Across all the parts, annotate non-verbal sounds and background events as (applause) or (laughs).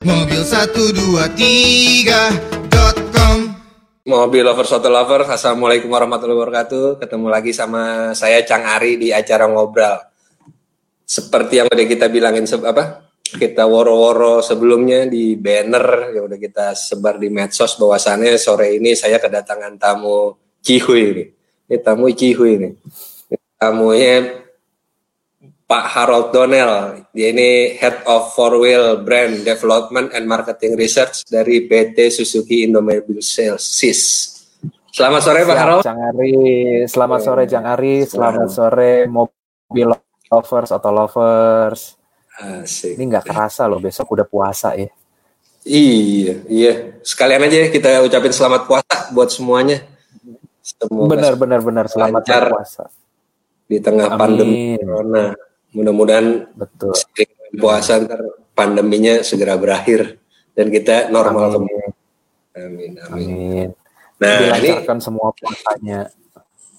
Mobil 123.com Mobil Lovers Auto Lover, Assalamualaikum warahmatullahi wabarakatuh. Ketemu lagi sama saya Cang Ari di acara ngobrol. Seperti yang udah kita bilangin apa? Kita woro-woro sebelumnya di banner yang udah kita sebar di medsos bahwasannya sore ini saya kedatangan tamu Cihuy ini. Ini tamu Cihuy ini. Tamunya Pak Harold Donnell. Dia ini Head of Four Wheel Brand Development and Marketing Research dari PT Suzuki Indomobil Sales SIS. Selamat sore Pak Harold. Cang Ari, selamat sore Cang Ari, selamat sore mobil lovers atau lovers. Asik. Ini nggak kerasa loh, besok udah puasa ya. Iya, iya. Sekalian aja kita ucapin selamat puasa buat semuanya. Semoga Benar, benar, benar. Selamat berpuasa. di tengah Amin. pandemi corona. Mudah-mudahan Betul. puasa ntar pandeminya segera berakhir dan kita normal Amin. kembali. Amin, amin. Amin. Nah, ini Dilancarkan semua puasanya.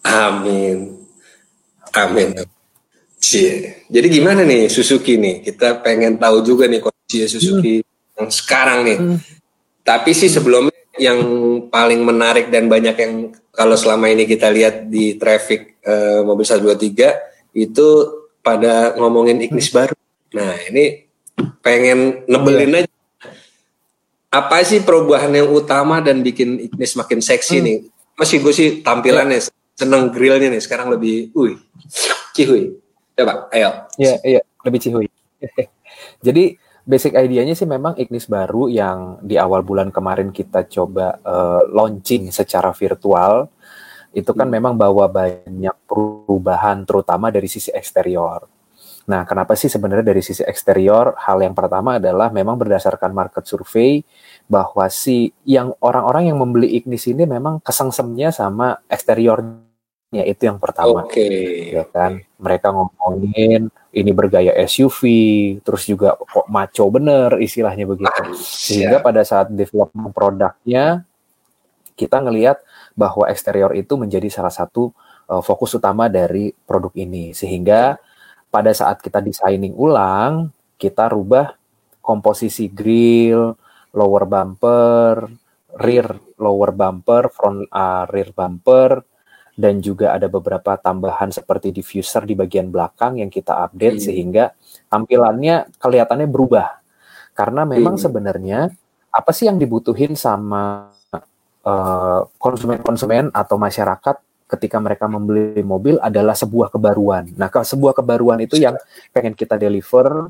Amin. Amin. Cie. Jadi gimana nih Suzuki nih? Kita pengen tahu juga nih kondisi Suzuki yang sekarang nih. Hmm. Tapi sih sebelumnya yang paling menarik dan banyak yang kalau selama ini kita lihat di traffic eh, mobil 123 itu pada ngomongin Ignis baru. Nah, ini pengen nebelin aja. Apa sih perubahan yang utama dan bikin Ignis makin seksi nih? Masih gue sih tampilannya seneng grillnya nih sekarang lebih, cihuy. Coba, ayo. Iya, iya, lebih cihuy. (laughs) Jadi basic idenya sih memang Ignis baru yang di awal bulan kemarin kita coba eh, launching secara virtual itu kan Hmm. memang bawa banyak perubahan terutama dari sisi eksterior. Nah, kenapa sih sebenarnya dari sisi eksterior? Hal yang pertama adalah memang berdasarkan market survey bahwa si yang orang-orang yang membeli Ignis ini memang kesengsemnya sama eksteriornya itu yang pertama Oke. ya kan mereka ngomongin ini bergaya SUV terus juga kok maco bener istilahnya begitu sehingga Siap. pada saat development produknya kita ngelihat bahwa eksterior itu menjadi salah satu uh, fokus utama dari produk ini sehingga pada saat kita designing ulang kita rubah komposisi grill lower bumper rear lower bumper front uh, rear bumper dan juga ada beberapa tambahan seperti diffuser di bagian belakang yang kita update Hmm. sehingga tampilannya kelihatannya berubah karena memang Hmm. sebenarnya apa sih yang dibutuhin sama eh, konsumen-konsumen atau masyarakat ketika mereka membeli mobil adalah sebuah kebaruan. Nah, ke sebuah kebaruan itu yang pengen kita deliver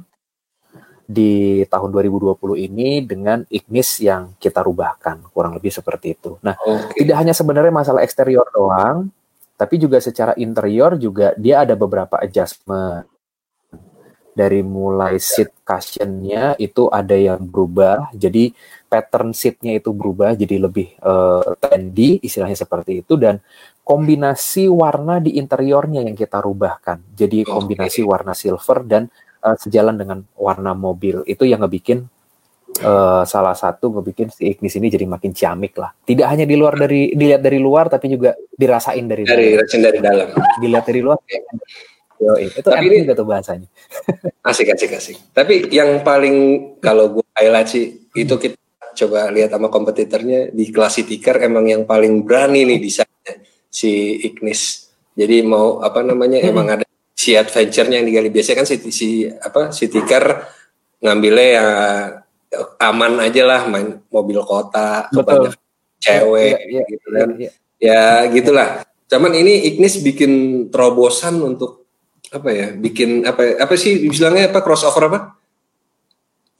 di tahun 2020 ini dengan Ignis yang kita rubahkan, kurang lebih seperti itu. Nah, Oke. tidak hanya sebenarnya masalah eksterior doang, tapi juga secara interior juga dia ada beberapa adjustment. Dari mulai seat cushionnya itu ada yang berubah, jadi pattern seatnya itu berubah jadi lebih eh, trendy, istilahnya seperti itu, dan kombinasi warna di interiornya yang kita rubahkan. Jadi kombinasi warna silver dan eh, sejalan dengan warna mobil itu yang ngebikin eh, salah satu ngebikin si Ignis ini jadi makin ciamik lah. Tidak hanya di luar dari dilihat dari luar tapi juga dirasain dari Dari dalam. dari dalam. Dilihat dari luar. Yoi, itu Tapi ini- juga tuh bahasanya. (laughs) Asik, asik, asik. Tapi yang paling kalau gue highlight sih itu kita coba lihat sama kompetitornya di Car emang yang paling berani nih desainnya si Ignis. Jadi mau apa namanya Hmm. emang ada si adventure-nya yang digali biasanya kan si, si apa City Car ngambilnya ya aman aja lah main mobil kota kebanyakan cewek Iya, iya, gitu kan. iya, iya. Ya gitulah. Cuman ini Ignis bikin terobosan untuk apa ya? Bikin apa? ya, Apa sih bilangnya apa? Crossover apa?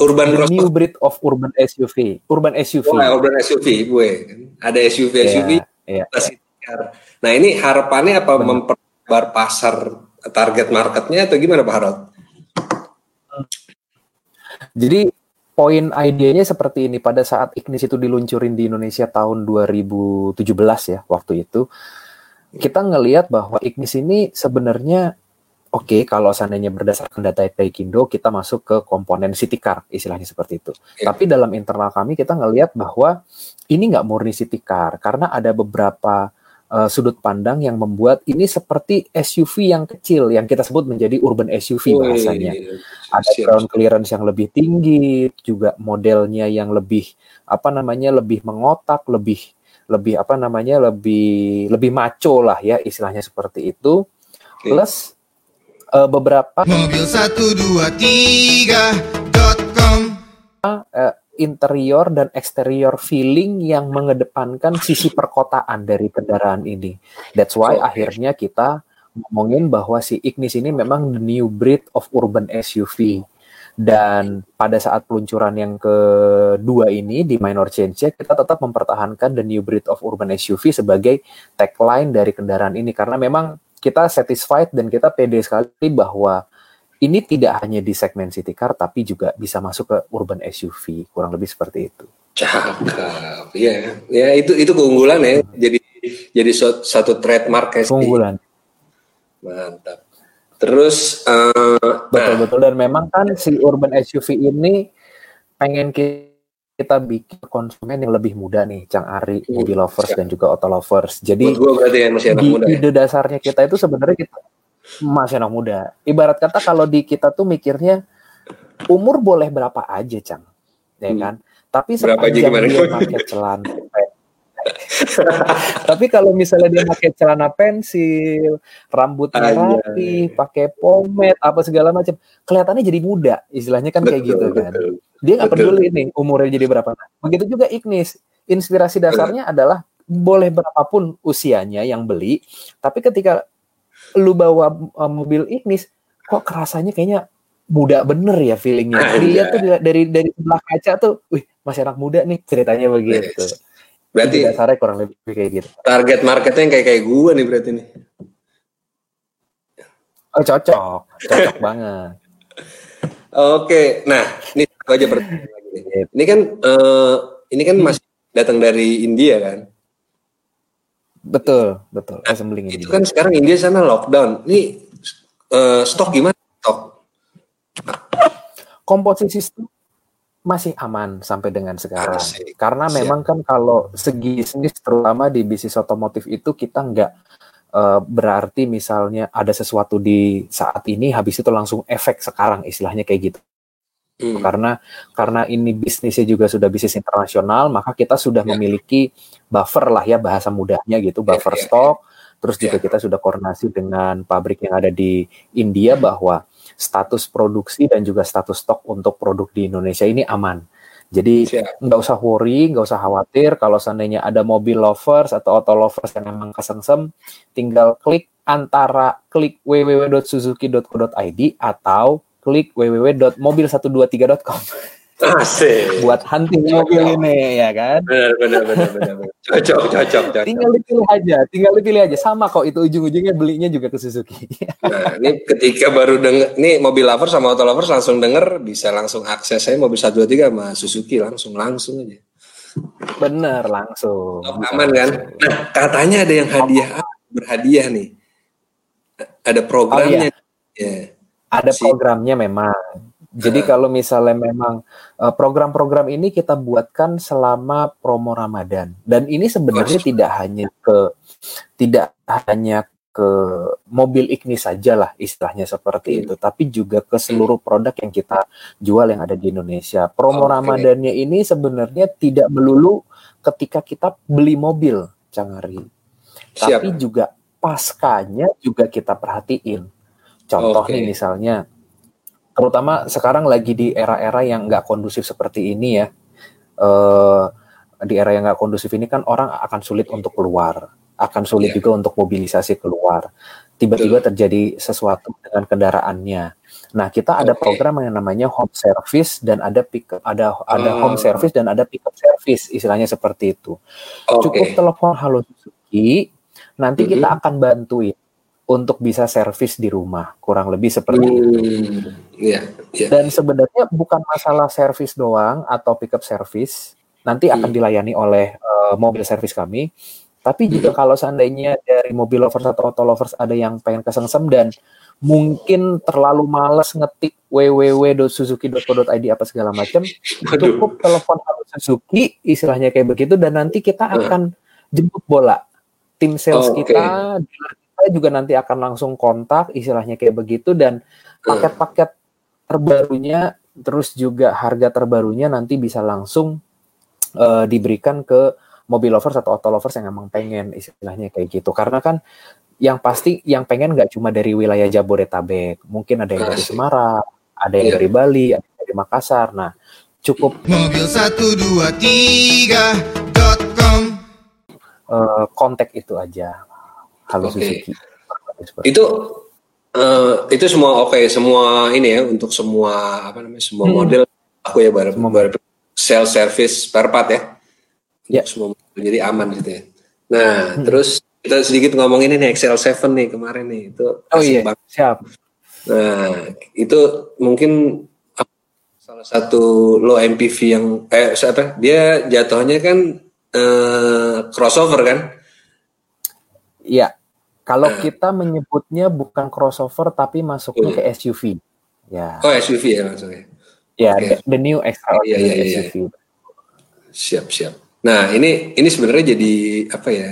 Urban The crossover. new breed of urban SUV. Urban SUV. Wah, urban SUV gue. Ada SUV SUV. Ada city car. Nah ini harapannya apa? Benar. Memperlebar pasar target marketnya atau gimana Pak Harold? Jadi poin idenya seperti ini pada saat Ignis itu diluncurin di Indonesia tahun 2017 ya waktu itu kita ngelihat bahwa Ignis ini sebenarnya oke kalau seandainya berdasarkan data Taikindo kita masuk ke komponen city car istilahnya seperti itu. Iya. Tapi dalam internal kami kita ngelihat bahwa ini nggak murni city car karena ada beberapa uh, sudut pandang yang membuat ini seperti SUV yang kecil yang kita sebut menjadi urban SUV bahasanya. Ada ground clearance yang lebih tinggi, juga modelnya yang lebih apa namanya lebih mengotak, lebih lebih apa namanya lebih lebih maco lah ya istilahnya seperti itu. Okay. Plus uh, beberapa mobil 123.com uh, interior dan eksterior feeling yang mengedepankan sisi perkotaan dari kendaraan ini. That's why okay. akhirnya kita ngomongin bahwa si Ignis ini memang the new breed of urban SUV. Dan pada saat peluncuran yang kedua ini di minor change kita tetap mempertahankan the new breed of urban SUV sebagai tagline dari kendaraan ini karena memang kita satisfied dan kita pede sekali bahwa ini tidak hanya di segmen city car tapi juga bisa masuk ke urban SUV kurang lebih seperti itu. Cakep, ya, ya itu itu keunggulan ya. Jadi jadi satu trademark ya. Keunggulan. Mantap. Terus uh, betul nah. betul dan memang kan si urban SUV ini pengen kita bikin konsumen yang lebih muda nih, Cang Ari, hmm, mobil lovers siap. dan juga auto lovers. Jadi ya, masih anak di muda, ya? ide dasarnya kita itu sebenarnya kita masih anak muda. Ibarat kata kalau di kita tuh mikirnya umur boleh berapa aja, Cang. Ya hmm. kan? Tapi sepanjang dia pakai celana (laughs) Tapi kalau misalnya dia pakai celana pensil, rambutnya rapi, pakai pomade, apa segala macam, kelihatannya jadi muda. Istilahnya kan betul, kayak gitu kan. Dia nggak peduli nih umurnya jadi berapa. Begitu juga Ignis. Inspirasi dasarnya adalah boleh berapapun usianya yang beli, tapi ketika lu bawa uh, mobil Ignis kok kerasanya kayaknya muda bener ya feelingnya. Dilihat tuh dari dari sebelah kaca tuh, wih masih anak muda nih ceritanya begitu. Berarti dasarnya kurang lebih kayak gitu. Target marketnya yang kayak kayak gue nih berarti nih. Oh cocok, cocok banget. (laughs) Oke, nah ini aku aja pertanyaan lagi nih. Ini kan uh, ini kan masih datang dari India kan? Betul, betul. Assembling nah, itu kan sekarang India sana lockdown. Ini uh, stok gimana? Stok? Komposisi stok masih aman sampai dengan sekarang. Asik. Karena Siap. memang kan kalau segi bisnis terutama di bisnis otomotif itu kita nggak uh, berarti misalnya ada sesuatu di saat ini habis itu langsung efek sekarang istilahnya kayak gitu. Hmm. Karena karena ini bisnisnya juga sudah bisnis internasional, maka kita sudah yeah. memiliki buffer lah ya bahasa mudahnya gitu, ya, buffer yeah. Yeah. Terus juga yeah. kita sudah koordinasi dengan pabrik yang ada di India bahwa status produksi dan juga status stok untuk produk di Indonesia ini aman. Jadi nggak usah worry, nggak usah khawatir kalau seandainya ada mobil lovers atau auto lovers yang memang kesengsem, tinggal klik antara klik www.suzuki.co.id atau klik www.mobil123.com. Asik. Buat hunting mobil ini ya kan. Benar benar benar benar. Cocok cocok cocok. Tinggal dipilih aja, tinggal dipilih aja. Sama kok itu ujung-ujungnya belinya juga ke Suzuki. nah, ini ketika baru denger nih mobil lover sama auto lovers langsung denger bisa langsung akses saya mobil 123 sama Suzuki langsung langsung aja. Bener langsung. Oh, aman kan? Nah, katanya ada yang hadiah berhadiah nih. Ada programnya. Oh, iya. Ya ada programnya memang. Jadi kalau misalnya memang uh, program-program ini kita buatkan selama promo Ramadan dan ini sebenarnya tidak hanya ke tidak hanya ke mobil Ignis saja lah istilahnya seperti hmm. itu, tapi juga ke seluruh produk yang kita jual yang ada di Indonesia. Promo okay. Ramadannya ini sebenarnya tidak melulu ketika kita beli mobil, Cangari, tapi juga paskanya juga kita perhatiin Contoh okay. nih misalnya, terutama sekarang lagi di era-era yang nggak kondusif seperti ini ya. Uh, di era yang nggak kondusif ini kan orang akan sulit untuk keluar, akan sulit yeah. juga untuk mobilisasi keluar. Tiba-tiba terjadi sesuatu dengan kendaraannya. Nah, kita ada okay. program yang namanya home service dan ada pick ada ada uh. home service dan ada pickup service, istilahnya seperti itu. Okay. Cukup telepon halo Suzuki, nanti mm -hmm. kita akan bantuin untuk bisa servis di rumah kurang lebih seperti hmm, itu. Yeah, yeah. Dan sebenarnya bukan masalah servis doang atau pickup service nanti hmm. akan dilayani oleh uh, mobil servis kami. Tapi juga hmm. kalau seandainya dari mobil lovers atau auto lovers ada yang pengen kesengsem dan mungkin terlalu males ngetik www.suzuki.co.id apa segala macam, cukup telepon Suzuki istilahnya kayak begitu dan nanti kita akan jemput bola tim sales oh, okay. kita, kita juga nanti akan langsung kontak, istilahnya kayak begitu dan hmm. paket-paket terbarunya, terus juga harga terbarunya nanti bisa langsung uh, diberikan ke mobil lovers atau auto lovers yang emang pengen istilahnya kayak gitu. Karena kan yang pasti yang pengen nggak cuma dari wilayah Jabodetabek, mungkin ada yang dari Semarang, ada yang yeah. dari Bali, ada yang dari Makassar. Nah, cukup mobil 123.com uh, kontak itu aja. Halo okay. Suzuki. Itu uh, itu semua oke okay, semua ini ya untuk semua apa namanya semua hmm. model aku ya baru baru sales service spare part ya. Ya. Semua jadi aman gitu ya. Nah, hmm. terus kita sedikit ngomongin ini Excel 7 nih kemarin nih itu Oh iya, banget. siap. Nah, itu mungkin salah satu low MPV yang eh apa dia jatuhnya kan eh, crossover kan Iya. Kalau nah. kita menyebutnya bukan crossover tapi masuknya oh, iya. ke SUV. Ya. Oh SUV ya maksudnya. Ya, okay. the, the new extraordinary oh, iya, iya, iya. SUV. Siap siap. Nah ini ini sebenarnya jadi apa ya?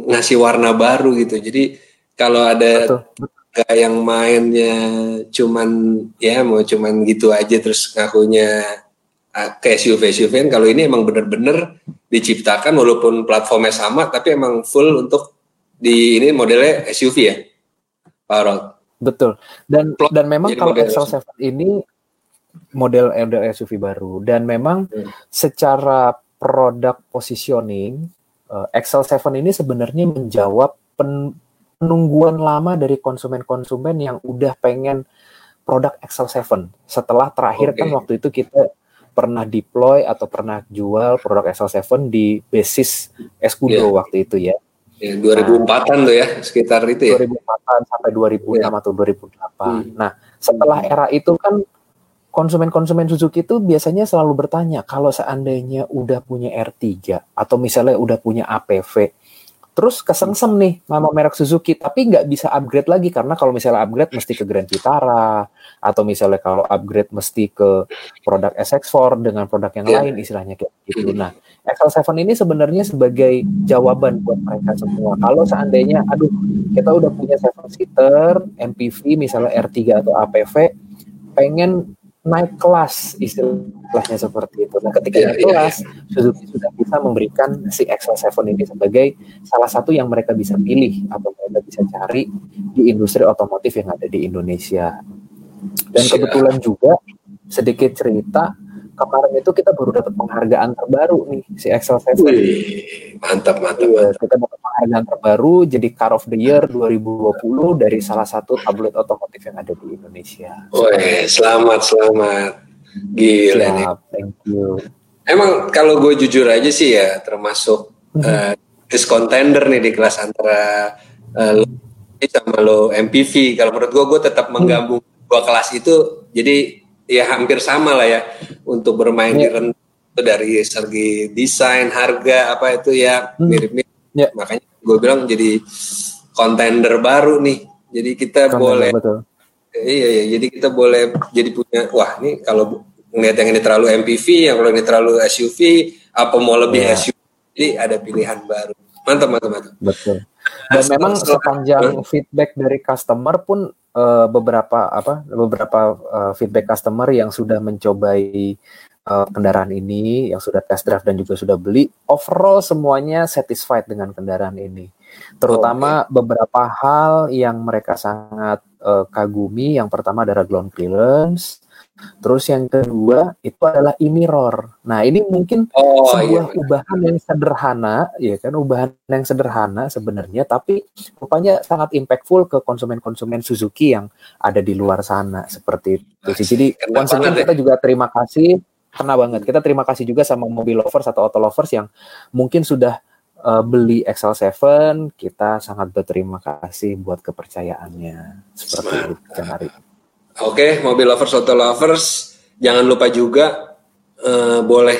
Ngasih warna baru gitu. Jadi kalau ada Betul. Yang mainnya cuman ya mau cuman gitu aja terus ngakunya ke SUV SUV kan kalau ini emang bener-bener diciptakan walaupun platformnya sama tapi emang full untuk di ini modelnya SUV ya Pak Betul. Dan Plot, dan memang kalau Excel 7 ini model model SUV baru dan memang hmm. secara produk positioning uh, Excel 7 ini sebenarnya menjawab pen, penungguan lama dari konsumen-konsumen yang udah pengen produk Excel 7. Setelah terakhir okay. kan waktu itu kita pernah deploy atau pernah jual produk Excel 7 di basis Escudo yeah. waktu itu ya. Ya, 2004-an nah, tuh ya, sekitar itu ya. 2004-an sampai 2006 yeah. atau 2008. Hmm. Nah, setelah era itu kan konsumen-konsumen Suzuki itu biasanya selalu bertanya, kalau seandainya udah punya R3 atau misalnya udah punya APV, terus kesengsem nih nama merek Suzuki tapi nggak bisa upgrade lagi karena kalau misalnya upgrade mesti ke Grand Vitara atau misalnya kalau upgrade mesti ke produk SX4 dengan produk yang yeah. lain istilahnya kayak gitu. Nah, XL7 ini sebenarnya sebagai jawaban buat mereka semua. Kalau seandainya aduh kita udah punya seven seater MPV misalnya R3 atau APV pengen naik kelas istilahnya seperti itu. Nah, ketika yeah, naik yeah, kelas, yeah. Suzuki sudah bisa memberikan si XL7 ini sebagai salah satu yang mereka bisa pilih atau mereka bisa cari di industri otomotif yang ada di Indonesia. Dan kebetulan juga sedikit cerita kemarin itu kita baru dapat penghargaan terbaru nih si Excel 7. Wih, mantap mantap. Iya. Kita dapat penghargaan terbaru jadi Car of the Year 2020 dari salah satu tablet otomotif yang ada di Indonesia. Wih, selamat selamat. Gila Siap, nih. Thank you. Emang kalau gue jujur aja sih ya termasuk uh, contender nih di kelas antara uh, sama lo MPV. Kalau menurut gue, gue tetap menggabung dua kelas itu. Jadi ya hampir sama lah ya untuk bermain yeah. di rendah dari segi desain harga apa itu ya hmm. mirip-mirip yeah. makanya gue bilang jadi kontender baru nih jadi kita Kontender, boleh betul. iya iya jadi kita boleh jadi punya wah nih kalau ngeliat yang ini terlalu MPV yang kalau ini terlalu SUV apa mau lebih yeah. SUV jadi ada pilihan baru mantap mantap mantap betul dan memang sepanjang feedback dari customer pun uh, beberapa apa beberapa uh, feedback customer yang sudah mencobai uh, kendaraan ini, yang sudah test drive dan juga sudah beli, overall semuanya satisfied dengan kendaraan ini. Terutama okay. beberapa hal yang mereka sangat uh, kagumi. Yang pertama adalah ground clearance, Terus yang kedua itu adalah e-mirror. Nah ini mungkin oh, sebuah iya. ubahan yang sederhana, ya kan, ubahan yang sederhana sebenarnya, tapi rupanya sangat impactful ke konsumen-konsumen Suzuki yang ada di luar sana seperti itu. Nah, Jadi once again kita juga terima kasih, kena banget. Kita terima kasih juga sama mobil lovers atau auto lovers yang mungkin sudah uh, beli XL7, kita sangat berterima kasih buat kepercayaannya seperti itu. Oke, okay, mobil lovers auto lovers, jangan lupa juga uh, boleh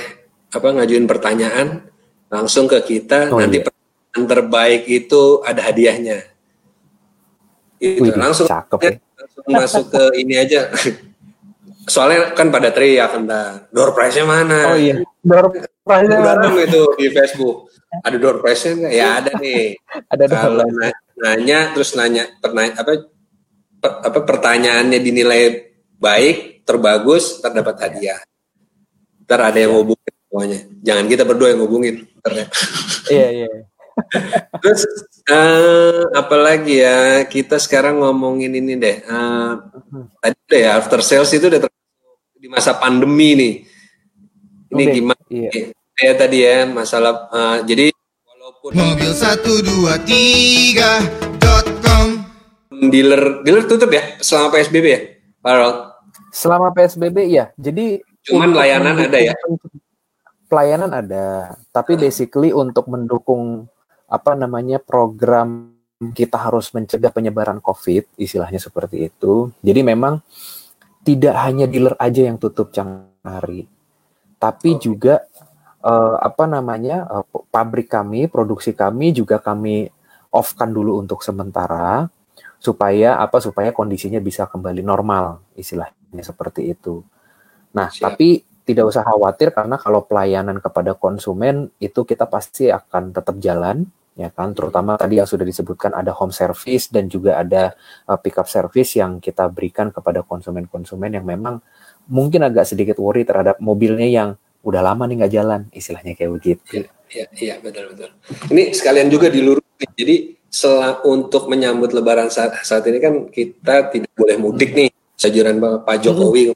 apa ngajuin pertanyaan langsung ke kita. Oh, Nanti iya. pertanyaan terbaik itu ada hadiahnya. Itu langsung, cakep, ya. langsung masuk ke ini aja. (laughs) Soalnya kan pada teriak tentang door prize-nya mana. Oh iya. Door bareng itu di Facebook. Ada door prize nggak? Ya ada nih. (laughs) ada Kalau nanya terus nanya pertanyaan apa per, apa pertanyaannya dinilai baik, terbagus, terdapat hadiah. Ntar ada yang ngubungin semuanya. Jangan kita berdua yang ngubungin. Ya. Iya iya. (laughs) Terus uh, apalagi ya kita sekarang ngomongin ini deh. Uh, tadi deh ya, after sales itu udah di masa pandemi nih. Ini okay, gimana? Iya. Ya tadi ya masalah. Uh, jadi walaupun mobil satu dua tiga dealer dealer tutup ya selama psbb ya, Pak Selama psbb ya. Jadi cuman layanan ada ya. Pelayanan ada, tapi basically untuk mendukung apa namanya program kita harus mencegah penyebaran COVID, istilahnya seperti itu. Jadi memang tidak hanya dealer aja yang tutup Cangari, tapi okay. juga uh, apa namanya uh, pabrik kami, produksi kami juga kami off-kan dulu untuk sementara supaya apa supaya kondisinya bisa kembali normal, istilahnya seperti itu. Nah, Siap. tapi tidak usah khawatir karena kalau pelayanan kepada konsumen itu kita pasti akan tetap jalan ya kan terutama tadi yang sudah disebutkan ada home service dan juga ada uh, pickup service yang kita berikan kepada konsumen-konsumen yang memang mungkin agak sedikit worry terhadap mobilnya yang udah lama nih nggak jalan istilahnya kayak begitu. Iya, iya betul betul. Ini sekalian juga dilurusin. Jadi setelah untuk menyambut Lebaran saat, saat ini kan kita tidak boleh mudik nih, sajuran Pak Jokowi.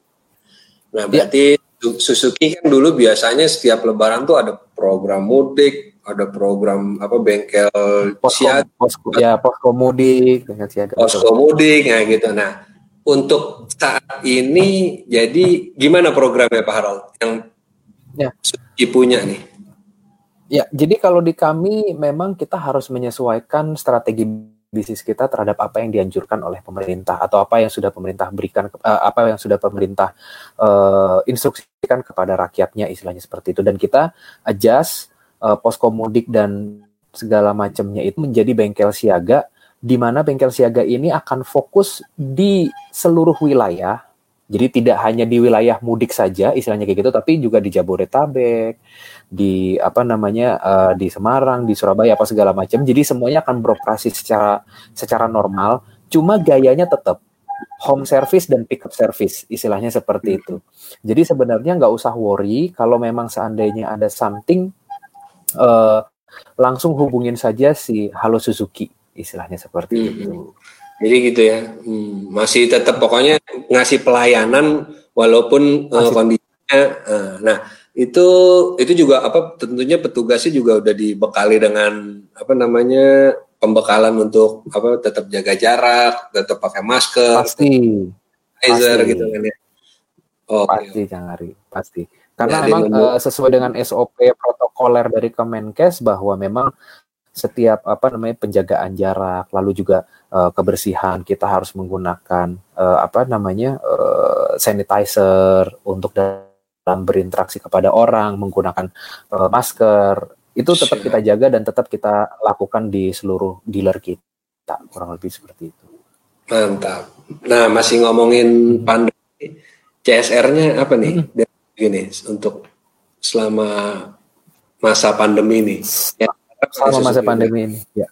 Nah iya. berarti ya. Suzuki kan dulu biasanya setiap Lebaran tuh ada program mudik, ada program apa bengkel posko, siaga posko, ya posko mudik siaga posko mudik ya gitu nah untuk saat ini jadi gimana programnya Pak Harold yang ya. punya nih ya jadi kalau di kami memang kita harus menyesuaikan strategi bisnis kita terhadap apa yang dianjurkan oleh pemerintah atau apa yang sudah pemerintah berikan uh, apa yang sudah pemerintah uh, instruksikan kepada rakyatnya istilahnya seperti itu dan kita adjust uh, posko mudik dan segala macamnya itu menjadi bengkel siaga di mana bengkel siaga ini akan fokus di seluruh wilayah. Jadi tidak hanya di wilayah mudik saja istilahnya kayak gitu tapi juga di Jabodetabek, di apa namanya uh, di Semarang, di Surabaya apa segala macam. Jadi semuanya akan beroperasi secara secara normal, cuma gayanya tetap home service dan pickup service istilahnya seperti itu. Jadi sebenarnya nggak usah worry kalau memang seandainya ada something uh, langsung hubungin saja si Halo Suzuki istilahnya seperti hmm. itu. Jadi gitu ya, hmm, masih tetap pokoknya ngasih pelayanan walaupun uh, kondisinya. Uh, nah itu itu juga apa tentunya petugasnya juga udah dibekali dengan apa namanya pembekalan untuk apa tetap jaga jarak, tetap pakai masker, pasti, pasti. gitu kan ya. Oh, pasti okay. jangan pasti. Karena ya, memang uh, sesuai dengan SOP protokoler dari Kemenkes bahwa memang setiap apa namanya penjagaan jarak lalu juga uh, kebersihan kita harus menggunakan uh, apa namanya uh, sanitizer untuk dalam berinteraksi kepada orang menggunakan uh, masker. Itu tetap kita jaga dan tetap kita lakukan di seluruh dealer kita kurang lebih seperti itu. Mantap. Nah masih ngomongin pandemi CSR-nya apa nih? Hmm. Gini untuk selama masa pandemi ini. Ya, selama masa pandemi ini, ya.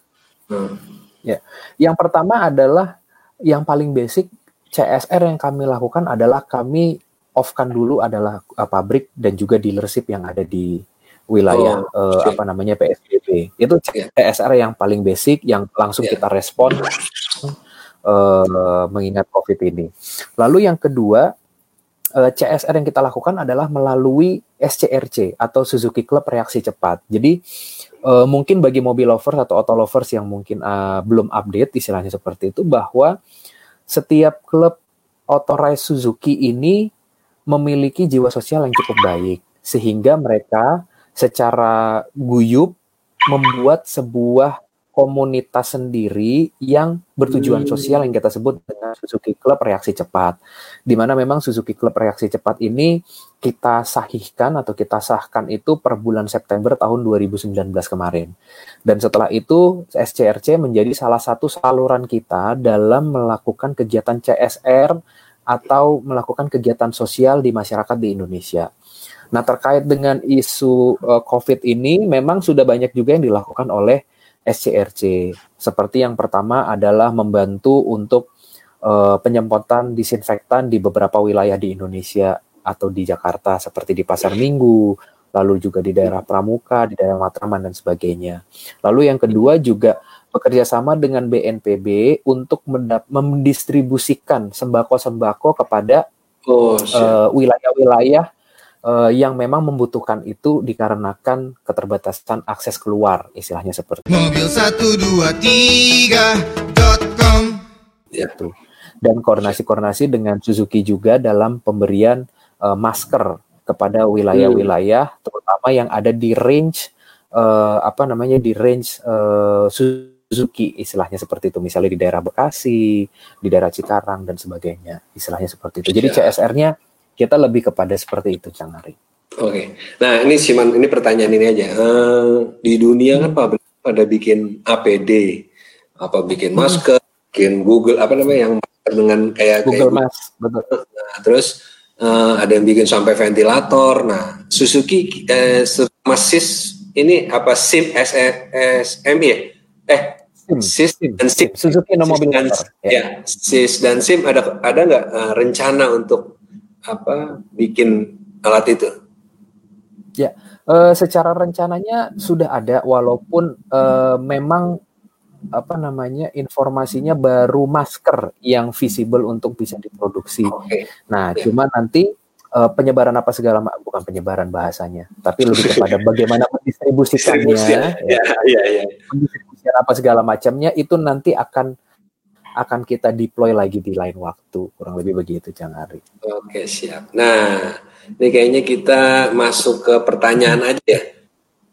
Hmm. Ya, yang pertama adalah yang paling basic CSR yang kami lakukan adalah kami off-kan dulu adalah uh, pabrik dan juga dealership yang ada di wilayah oh, uh, apa namanya PSBB. Itu. CSR yang paling basic yang langsung yeah. kita respon uh, mengingat COVID ini. Lalu yang kedua uh, CSR yang kita lakukan adalah melalui SCRC atau Suzuki Club Reaksi Cepat. Jadi uh, mungkin bagi mobil lovers atau auto lovers yang mungkin uh, belum update istilahnya seperti itu bahwa setiap klub authorized Suzuki ini memiliki jiwa sosial yang cukup baik. Sehingga mereka secara guyup membuat sebuah komunitas sendiri yang bertujuan hmm. sosial yang kita sebut dengan Suzuki Club Reaksi Cepat. Di mana memang Suzuki Club Reaksi Cepat ini kita sahihkan atau kita sahkan itu per bulan September tahun 2019 kemarin. Dan setelah itu SCRC menjadi salah satu saluran kita dalam melakukan kegiatan CSR atau melakukan kegiatan sosial di masyarakat di Indonesia. Nah, terkait dengan isu uh, COVID ini memang sudah banyak juga yang dilakukan oleh SCRC. Seperti yang pertama adalah membantu untuk uh, penyemprotan disinfektan di beberapa wilayah di Indonesia atau di Jakarta seperti di Pasar Minggu, lalu juga di daerah Pramuka, di daerah Matraman dan sebagainya. Lalu yang kedua juga bekerja sama dengan BNPB untuk mendistribusikan sembako-sembako kepada oh, uh, wilayah-wilayah uh, yang memang membutuhkan itu dikarenakan keterbatasan akses keluar, istilahnya seperti mobil 123.com ya. Dan koordinasi-koordinasi dengan Suzuki juga dalam pemberian uh, masker kepada wilayah-wilayah hmm. terutama yang ada di range uh, apa namanya di range uh, Suzuki istilahnya seperti itu misalnya di daerah Bekasi, di daerah Cikarang dan sebagainya istilahnya seperti itu. Jadi ya. CSR-nya kita lebih kepada seperti itu, Cang Ari. Oke, nah ini Siman ini pertanyaan ini aja. Uh, di dunia kan pabrik pada bikin APD, apa bikin hmm. masker, bikin Google apa namanya yang dengan kayak Google kayak, Mask, betul. Nah, terus uh, ada yang bikin sampai ventilator. Nah, Suzuki eh, Masis ini apa SIM SM ya? Eh, SIS dan SIM. Suzuki nomor mobil dan, ya. ya, SIS dan SIM ada ada nggak uh, rencana untuk apa bikin alat itu? Ya, uh, secara rencananya sudah ada walaupun uh, memang apa namanya informasinya baru masker yang visible untuk bisa diproduksi. Okay. Nah, ya. cuma nanti uh, penyebaran apa segala bukan penyebaran bahasanya, tapi lebih kepada bagaimana (laughs) mendistribusikannya, ya, ya, ya, ya. apa segala macamnya itu nanti akan akan kita deploy lagi di lain waktu kurang lebih begitu Cang Ari. Oke siap. Nah ini kayaknya kita masuk ke pertanyaan aja ya.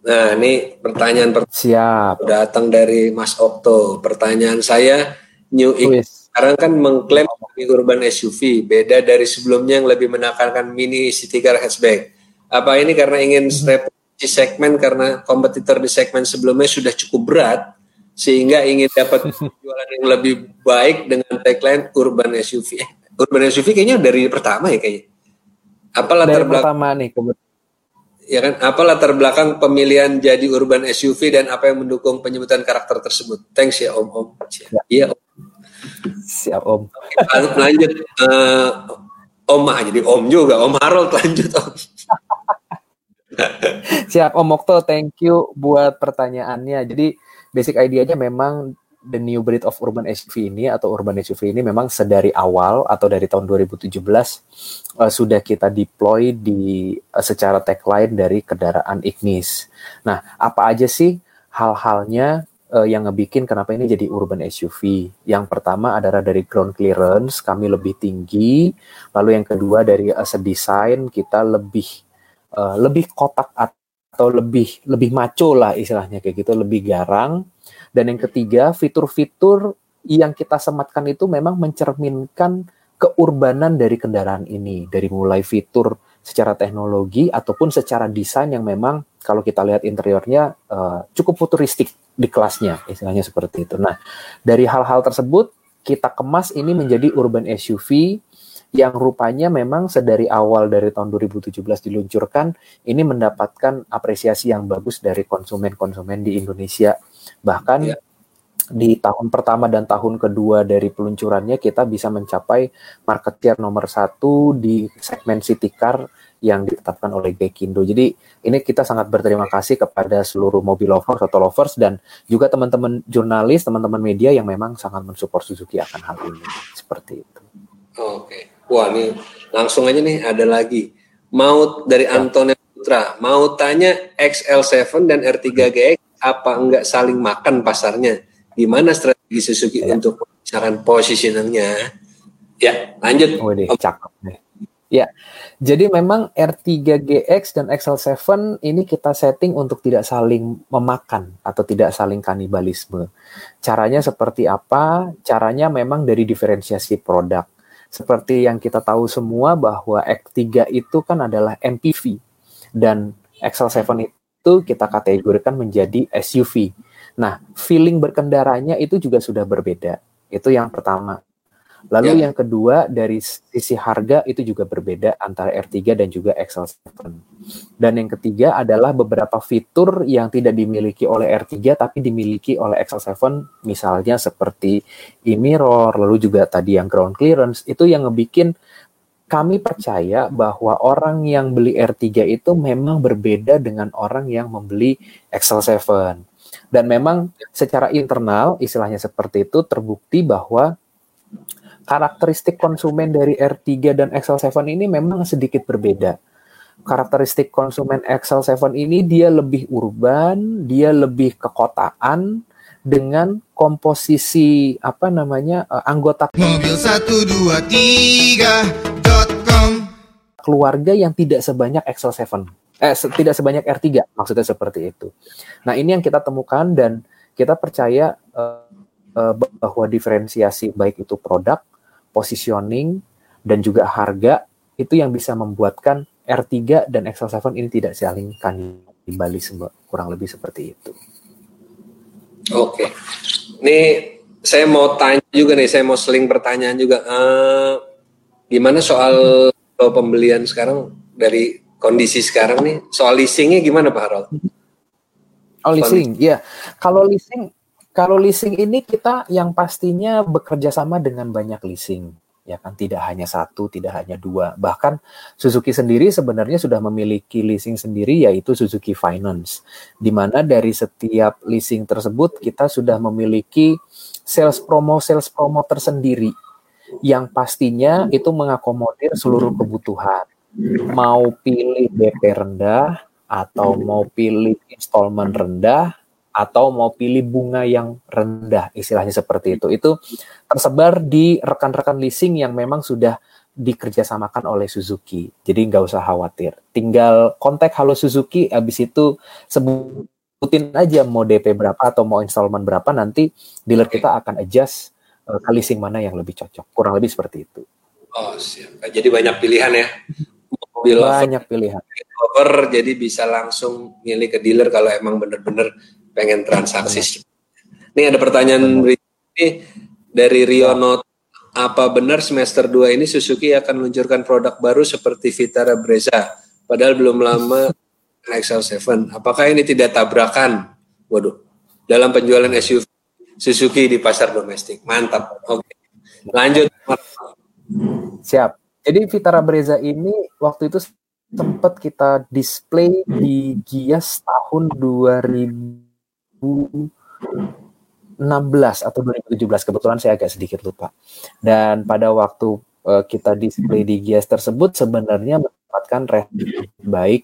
Nah ini pertanyaan pertama siap datang dari Mas Okto. Pertanyaan saya New X sekarang kan mengklaim mini urban SUV beda dari sebelumnya yang lebih menekankan mini city car hatchback. Apa ini karena ingin reproduksi segmen karena kompetitor di segmen sebelumnya sudah cukup berat sehingga ingin dapat (laughs) jualan yang lebih baik dengan tagline urban SUV. Eh, urban SUV kayaknya dari pertama ya kayaknya. Apa latar dari belakang pertama nih Ya kan, apa latar belakang pemilihan jadi urban SUV dan apa yang mendukung penyebutan karakter tersebut? Thanks ya Om Om. Ya. Iya Om. Siap Om. Oke, lanjut uh, Om jadi Om juga Om Harold lanjut Om. (laughs) Siap Om Okto, thank you buat pertanyaannya. Jadi basic idea-nya memang the new breed of urban SUV ini atau urban SUV ini memang sedari awal atau dari tahun 2017 uh, eh, sudah kita deploy di uh, secara tagline dari kendaraan Ignis. Nah, apa aja sih hal-halnya uh, yang ngebikin kenapa ini jadi urban SUV. Yang pertama adalah dari ground clearance kami lebih tinggi, lalu yang kedua dari a design kita lebih uh, lebih kotak atau lebih lebih maco lah istilahnya kayak gitu, lebih garang. Dan yang ketiga fitur-fitur yang kita sematkan itu memang mencerminkan keurbanan dari kendaraan ini, dari mulai fitur secara teknologi ataupun secara desain yang memang kalau kita lihat interiornya uh, cukup futuristik di kelasnya, istilahnya seperti itu. Nah, dari hal-hal tersebut kita kemas ini menjadi urban SUV yang rupanya memang sedari awal dari tahun 2017 diluncurkan ini mendapatkan apresiasi yang bagus dari konsumen-konsumen di Indonesia. Bahkan ya di tahun pertama dan tahun kedua dari peluncurannya kita bisa mencapai market share nomor satu di segmen city car yang ditetapkan oleh Gekindo. Jadi ini kita sangat berterima kasih kepada seluruh mobil lovers atau lovers dan juga teman-teman jurnalis, teman-teman media yang memang sangat mensupport Suzuki akan hal ini. Seperti itu. Oke. Wah, ini langsung aja nih ada lagi. Mau dari. Antonio Putra, mau tanya XL7 dan R3 GX apa enggak saling makan pasarnya? gimana strategi Suzuki ya. untuk misalkan positioningnya ya lanjut oh, cakep Ya, jadi memang R3GX dan XL7 ini kita setting untuk tidak saling memakan atau tidak saling kanibalisme. Caranya seperti apa? Caranya memang dari diferensiasi produk. Seperti yang kita tahu semua bahwa X3 itu kan adalah MPV dan XL7 itu kita kategorikan menjadi SUV. Nah, feeling berkendaranya itu juga sudah berbeda. Itu yang pertama. Lalu Ya. yang kedua dari sisi harga itu juga berbeda antara R3 dan juga Excel 7. Dan yang ketiga adalah beberapa fitur yang tidak dimiliki oleh R3 tapi dimiliki oleh Excel 7 misalnya seperti e-mirror lalu juga tadi yang ground clearance itu yang ngebikin kami percaya bahwa orang yang beli R3 itu memang berbeda dengan orang yang membeli Excel 7. Dan memang secara internal istilahnya seperti itu terbukti bahwa karakteristik konsumen dari R3 dan Excel 7 ini memang sedikit berbeda. Karakteristik konsumen Excel 7 ini dia lebih urban, dia lebih kekotaan dengan komposisi apa namanya eh, anggota Mobil 123.com keluarga yang tidak sebanyak Excel 7. Eh se- tidak sebanyak R3 maksudnya seperti itu. Nah, ini yang kita temukan dan kita percaya eh, eh, bahwa diferensiasi baik itu produk, positioning dan juga harga itu yang bisa membuatkan R3 dan Excel 7 ini tidak saling kanibali semua kurang lebih seperti itu. Oke. Ini saya mau tanya juga nih, saya mau seling pertanyaan juga. Eh, gimana soal pembelian sekarang dari kondisi sekarang nih, soal leasingnya gimana Pak Harold? Oh leasing, ya. Kalau leasing, kalau leasing ini kita yang pastinya bekerja sama dengan banyak leasing, ya kan? Tidak hanya satu, tidak hanya dua. Bahkan Suzuki sendiri sebenarnya sudah memiliki leasing sendiri, yaitu Suzuki Finance, di mana dari setiap leasing tersebut kita sudah memiliki sales promo sales promo tersendiri, yang pastinya itu mengakomodir seluruh kebutuhan. Mau pilih DP rendah, atau mau pilih installment rendah atau mau pilih bunga yang rendah istilahnya seperti itu. Itu tersebar di rekan-rekan leasing yang memang sudah dikerjasamakan oleh Suzuki. Jadi nggak usah khawatir. Tinggal kontak Halo Suzuki habis itu sebutin aja mau DP berapa atau mau installment berapa nanti dealer kita akan adjust ke leasing mana yang lebih cocok. Kurang lebih seperti itu. Oh, siap. Jadi banyak pilihan ya. Mobil banyak pilihan. lover, jadi bisa langsung milih ke dealer kalau emang bener-bener pengen transaksi. Nih ada pertanyaan ini dari Riono. Apa benar semester 2 ini Suzuki akan meluncurkan produk baru seperti Vitara Brezza? Padahal belum lama (laughs) Excel 7. Apakah ini tidak tabrakan? Waduh. Dalam penjualan SUV Suzuki di pasar domestik. Mantap. Oke. Lanjut. Siap. Jadi Vitara Brezza ini waktu itu sempat kita display di Gias tahun 2016 atau 2017 kebetulan saya agak sedikit lupa. Dan pada waktu eh, kita display di Gias tersebut sebenarnya mendapatkan respon baik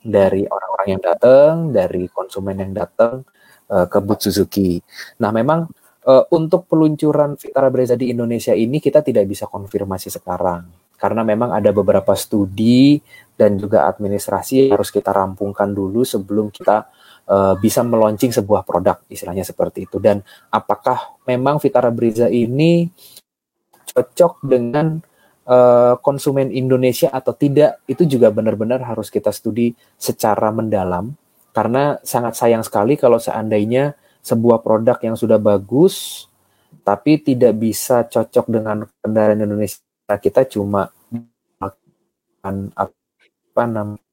dari orang-orang yang datang, dari konsumen yang datang eh, ke booth Suzuki. Nah, memang eh, untuk peluncuran Vitara Brezza di Indonesia ini kita tidak bisa konfirmasi sekarang karena memang ada beberapa studi dan juga administrasi yang harus kita rampungkan dulu sebelum kita eh, bisa meluncing sebuah produk istilahnya seperti itu. Dan apakah memang Vitara Brezza ini cocok dengan eh, konsumen Indonesia atau tidak itu juga benar-benar harus kita studi secara mendalam. Karena sangat sayang sekali kalau seandainya sebuah produk yang sudah bagus tapi tidak bisa cocok dengan kendaraan Indonesia kita cuma apa namanya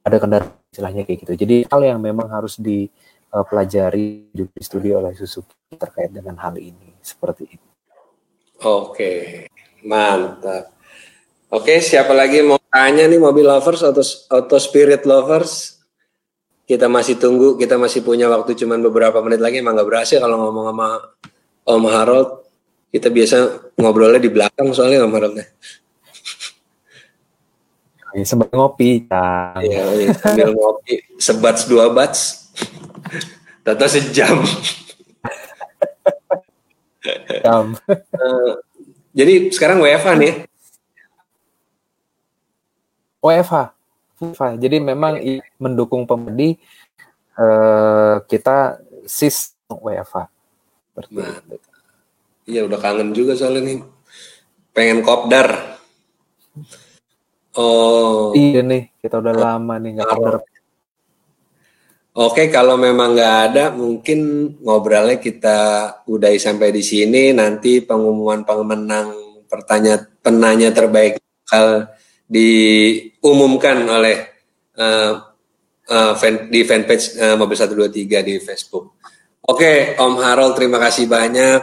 ada kendaraan istilahnya kayak gitu. Jadi hal yang memang harus dipelajari juga di studi oleh Suzuki terkait dengan hal ini seperti itu. Oke, mantap. Oke, siapa lagi mau tanya nih mobil lovers atau auto spirit lovers? Kita masih tunggu, kita masih punya waktu cuman beberapa menit lagi. Emang nggak berhasil kalau ngomong sama Om Harold. Kita biasa ngobrolnya di belakang soalnya Om Harold. Ini Sambil ngopi, Cang. Iya, iya, sambil ngopi sebats dua bats. Tata sejam. Jam. Eh, jadi sekarang WFH nih. WFH. WFH. Jadi memang i- mendukung pembeli eh, kita sis Mantap. itu. Iya udah kangen juga soalnya nih. Pengen kopdar. Oh, Iya nih, kita udah lama nih nggak order. Oke, kalau memang nggak ada, mungkin ngobrolnya kita udahi sampai di sini. Nanti pengumuman pemenang pertanyaan penanya terbaik bakal diumumkan oleh uh, uh, fan, di fanpage uh, Mobil 123 di Facebook. Oke, Om Harold, terima kasih banyak.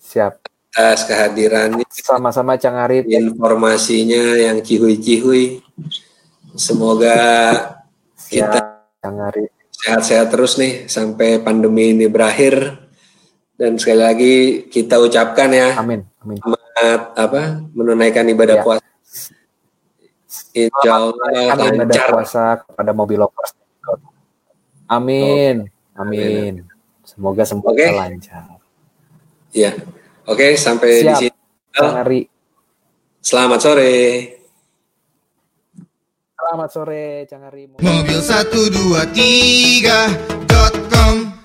Siap. Atas kehadirannya. Sama-sama, Cang Arif. Informasinya yang cihui-cihui. Semoga Siap, kita Cang Arif sehat-sehat terus nih sampai pandemi ini berakhir. Dan sekali lagi kita ucapkan ya. Amin. Amin. Selamat apa menunaikan ibadah ya. puasa. Insya Allah lancar. Ibadah puasa kepada mobil lovers. Amin. Amin. Semoga semoga okay. lancar. Ya. Oke, sampai Siap. di sini. Hari. Selamat sore. Selamat sore, Cangari. Mobil 123.com